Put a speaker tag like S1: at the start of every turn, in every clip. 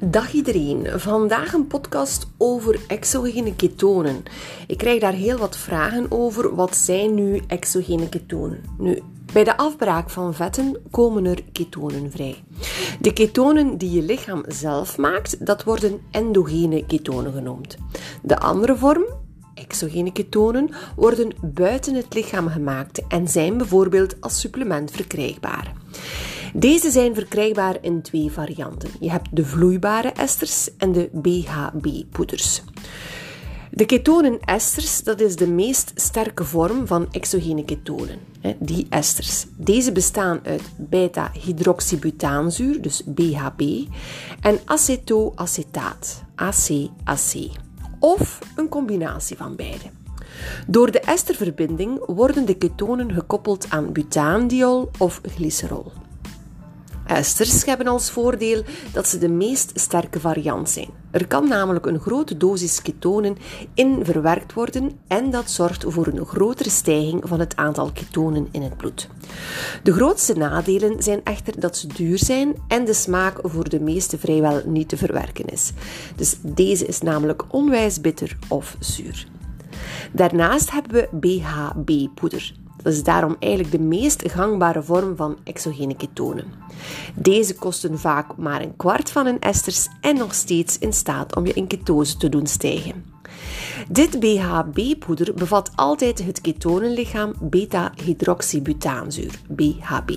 S1: Dag iedereen, vandaag een podcast over exogene ketonen. Ik krijg daar heel wat vragen over. Wat zijn nu exogene ketonen? Nu, bij de afbraak van vetten komen er ketonen vrij. De ketonen die je lichaam zelf maakt, dat worden endogene ketonen genoemd. De andere vorm, exogene ketonen, worden buiten het lichaam gemaakt en zijn bijvoorbeeld als supplement verkrijgbaar. Deze zijn verkrijgbaar in twee varianten. Je hebt de vloeibare esters en de BHB-poeders. De ketonen-esters, dat is de meest sterke vorm van exogene ketonen, die esters. Deze bestaan uit beta-hydroxybutaanzuur, dus BHB, en acetoacetaat, ACAC, of een combinatie van beide. Door de esterverbinding worden de ketonen gekoppeld aan butaandiol of glycerol. Esters hebben als voordeel dat ze de meest sterke variant zijn. Er kan namelijk een grote dosis ketonen in verwerkt worden en dat zorgt voor een grotere stijging van het aantal ketonen in het bloed. De grootste nadelen zijn echter dat ze duur zijn en de smaak voor de meeste vrijwel niet te verwerken is. Dus deze is namelijk onwijs bitter of zuur. Daarnaast hebben we BHB-poeder. Dat is daarom eigenlijk de meest gangbare vorm van exogene ketonen. Deze kosten vaak maar een kwart van hun esters en nog steeds in staat om je in ketose te doen stijgen. Dit BHB-poeder bevat altijd het ketonenlichaam beta-hydroxybutaanzuur, BHB.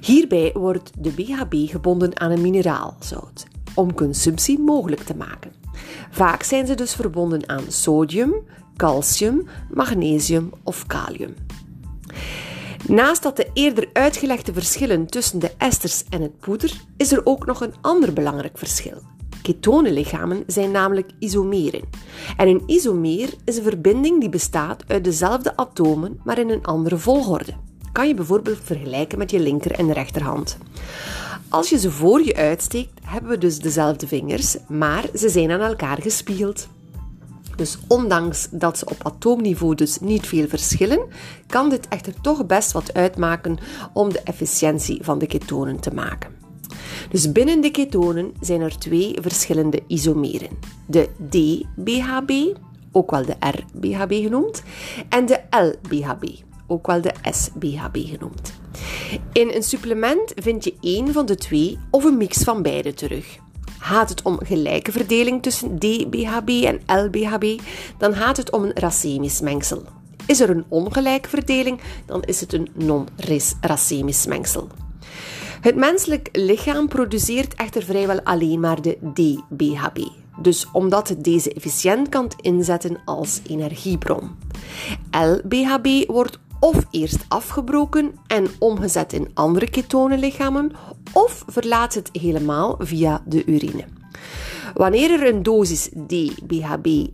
S1: Hierbij wordt de BHB gebonden aan een mineraalzout om consumptie mogelijk te maken. Vaak zijn ze dus verbonden aan sodium, calcium, magnesium of kalium. Naast dat de eerder uitgelegde verschillen tussen de esters en het poeder, is er ook nog een ander belangrijk verschil. Ketonenlichamen zijn namelijk isomeren. En een isomeer is een verbinding die bestaat uit dezelfde atomen, maar in een andere volgorde. Kan je bijvoorbeeld vergelijken met je linker en rechterhand. Als je ze voor je uitsteekt, hebben we dus dezelfde vingers, maar ze zijn aan elkaar gespiegeld. Dus ondanks dat ze op atoomniveau dus niet veel verschillen, kan dit echter toch best wat uitmaken om de efficiëntie van de ketonen te maken. Dus binnen de ketonen zijn er twee verschillende isomeren. De D-BHB, ook wel de R-BHB genoemd, en de L-BHB, ook wel de S-BHB genoemd. In een supplement vind je één van de twee of een mix van beide terug. Gaat het om gelijke verdeling tussen DBHB en LBHB, dan gaat het om een racemisch mengsel. Is er een ongelijke verdeling, dan is het een non-racemisch mengsel. Het menselijk lichaam produceert echter vrijwel alleen maar de DBHB. Dus omdat het deze efficiënt kan inzetten als energiebron. LBHB wordt of eerst afgebroken en omgezet in andere ketonenlichamen, of verlaat het helemaal via de urine. Wanneer er een dosis DBHB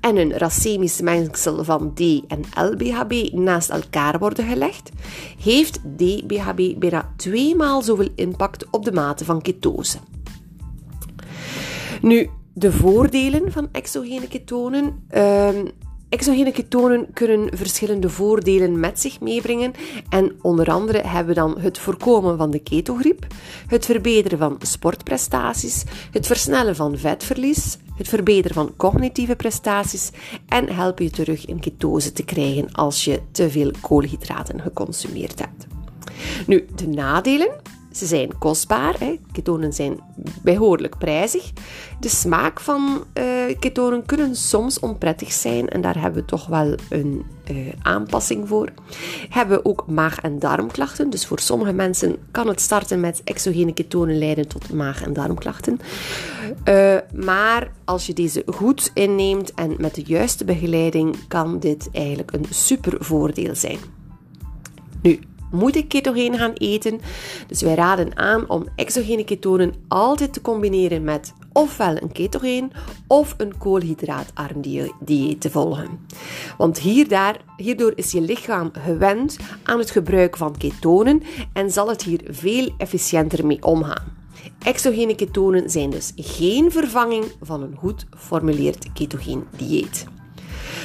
S1: en een racemisch mengsel van D en LBHB naast elkaar worden gelegd, heeft DBHB bijna tweemaal zoveel impact op de mate van ketose. Nu, de voordelen van exogene ketonen. Uh, Exogene ketonen kunnen verschillende voordelen met zich meebrengen en onder andere hebben we dan het voorkomen van de ketogriep, het verbeteren van sportprestaties, het versnellen van vetverlies, het verbeteren van cognitieve prestaties en helpen je terug in ketose te krijgen als je te veel koolhydraten geconsumeerd hebt. Nu, de nadelen ze zijn kostbaar, hè. ketonen zijn behoorlijk prijzig. De smaak van uh, ketonen kunnen soms onprettig zijn en daar hebben we toch wel een uh, aanpassing voor. Hebben ook maag- en darmklachten, dus voor sommige mensen kan het starten met exogene ketonen leiden tot maag- en darmklachten. Uh, maar als je deze goed inneemt en met de juiste begeleiding, kan dit eigenlijk een super voordeel zijn. Nu, moet ik ketogeen gaan eten. Dus wij raden aan om exogene ketonen altijd te combineren met ofwel een ketogeen of een koolhydraatarm dieet te volgen. Want hierdoor, is je lichaam gewend aan het gebruik van ketonen en zal het hier veel efficiënter mee omgaan. Exogene ketonen zijn dus geen vervanging van een goed geformuleerd ketogeen dieet.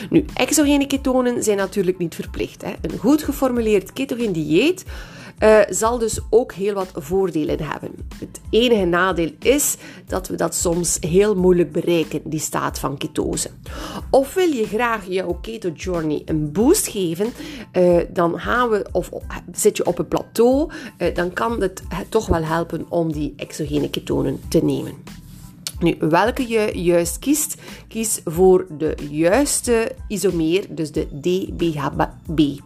S1: Nu, exogene ketonen zijn natuurlijk niet verplicht. Hè. Een goed geformuleerd ketogeen dieet uh, zal dus ook heel wat voordelen hebben. Het enige nadeel is dat we dat soms heel moeilijk bereiken, die staat van ketose. Of wil je graag jouw keto journey een boost geven, uh, dan gaan we, of zit je op een plateau, uh, dan kan het toch wel helpen om die exogene ketonen te nemen. Nu, welke je juist kiest, kies voor de juiste isomeer, dus de DBHB.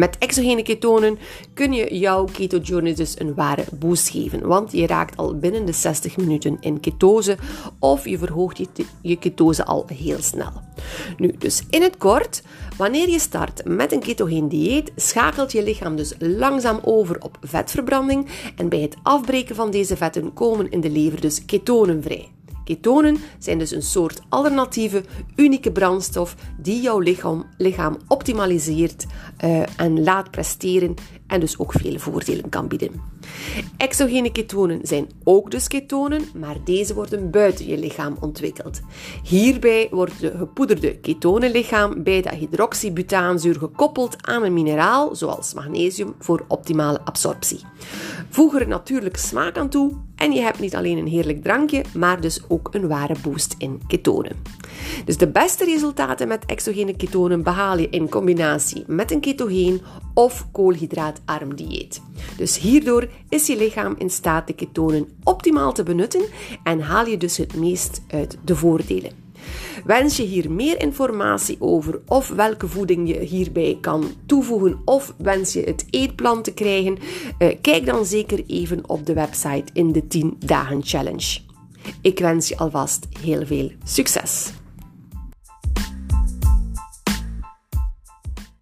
S1: Met exogene ketonen kun je jouw ketojourney dus een ware boost geven, want je raakt al binnen de 60 minuten in ketose of je verhoogt je, je ketose al heel snel. Nu, dus in het kort, wanneer je start met een ketogeen dieet, schakelt je lichaam dus langzaam over op vetverbranding en bij het afbreken van deze vetten komen in de lever dus ketonen vrij. Ketonen zijn dus een soort alternatieve, unieke brandstof die jouw lichaam, lichaam optimaliseert uh, en laat presteren en dus ook veel voordelen kan bieden. Exogene ketonen zijn ook dus ketonen, maar deze worden buiten je lichaam ontwikkeld. Hierbij wordt de gepoederde ketonenlichaam bij dat hydroxybutaanzuur gekoppeld aan een mineraal, zoals magnesium, voor optimale absorptie. Voeg er natuurlijk smaak aan toe en je hebt niet alleen een heerlijk drankje, maar dus ook een ware boost in ketonen. Dus de beste resultaten met exogene ketonen behaal je in combinatie met een ketogeen of koolhydraatarm dieet. Dus hierdoor is je lichaam in staat de ketonen optimaal te benutten en haal je dus het meest uit de voordelen. Wens je hier meer informatie over of welke voeding je hierbij kan toevoegen of wens je het eetplan te krijgen? Uh, kijk dan zeker even op de website in de 10 dagen challenge. Ik wens je alvast heel veel succes!